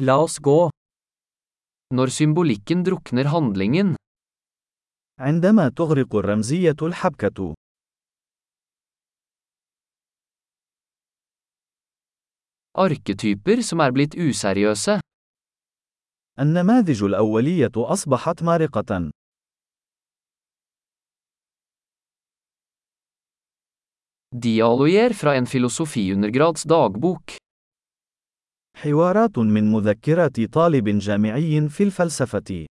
La oss gå. Når symbolikken drukner handlingen, عندما تغرق الرمزية الحبكة. arketyper som er blitt useriøse, النماذج الأولية أصبحت مارقة. dialoger fra en filosofiundergrads dagbok, حوارات من مذكرات طالب جامعي في الفلسفة.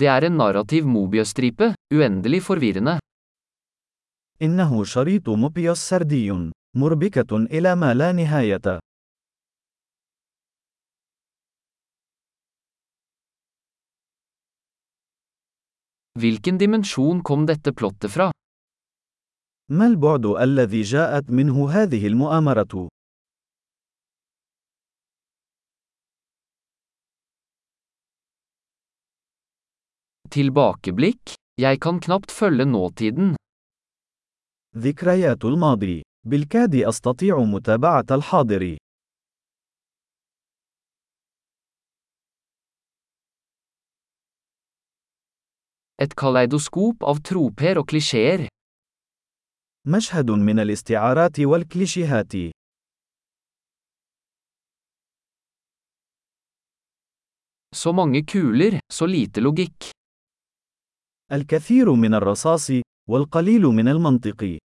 det er en narrativ mobiøstripe, uendelig forvirrende. إنه شريط موبيوس سردي. مربكة إلى ما لا نهاية. Hvilken dimensjon kom dette plottet fra? ما البعد الذي جاءت منه هذه المؤامرة؟ Tilbakeblikk, jeg kan knapt følge nåtiden. ذكريات الماضي. بالكاد أستطيع متابعة الحاضر. Et kaleidoskop av troper og klisjeer. مشهد من الاستعارات والكليشيهات. Så mange kuler, så lite logikk. الكثير من الرصاص، والقليل من المنطق.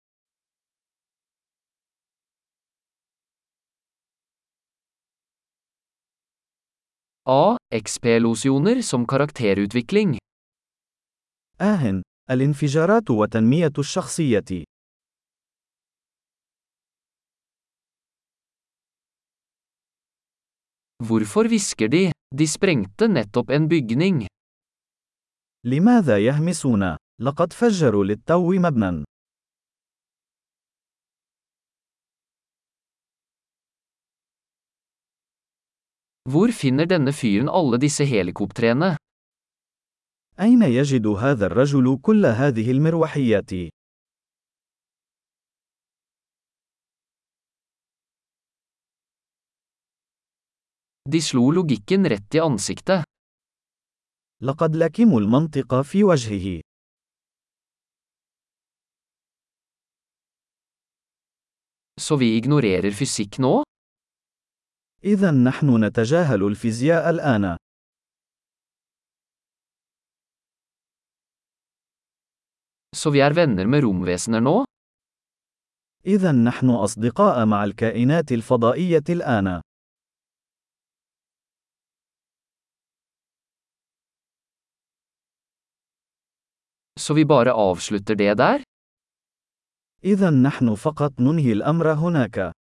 A. XP-losjoner som karakterutvikling. آه. الانفجارات وتنمية الشخصية. Hvorfor hvisker de? De sprengte nettopp en bygning. لماذا يهمسون؟ لقد فجروا للتو مبنى. Hvor finner denne fyren alle disse helikoptrene? أين يجد هذا الرجل كل هذه المروحيات؟ De slo logikken rett i ansiktet. لقد لكموا المنطق في وجهه. Så vi ignorerer fysikk nå? إذا نحن نتجاهل الفيزياء الآن. Så vi er venner med romvesener nå? إذا نحن أصدقاء مع الكائنات الفضائية الآن. Så vi bare avslutter det der? إذا نحن فقط ننهي الأمر هناك.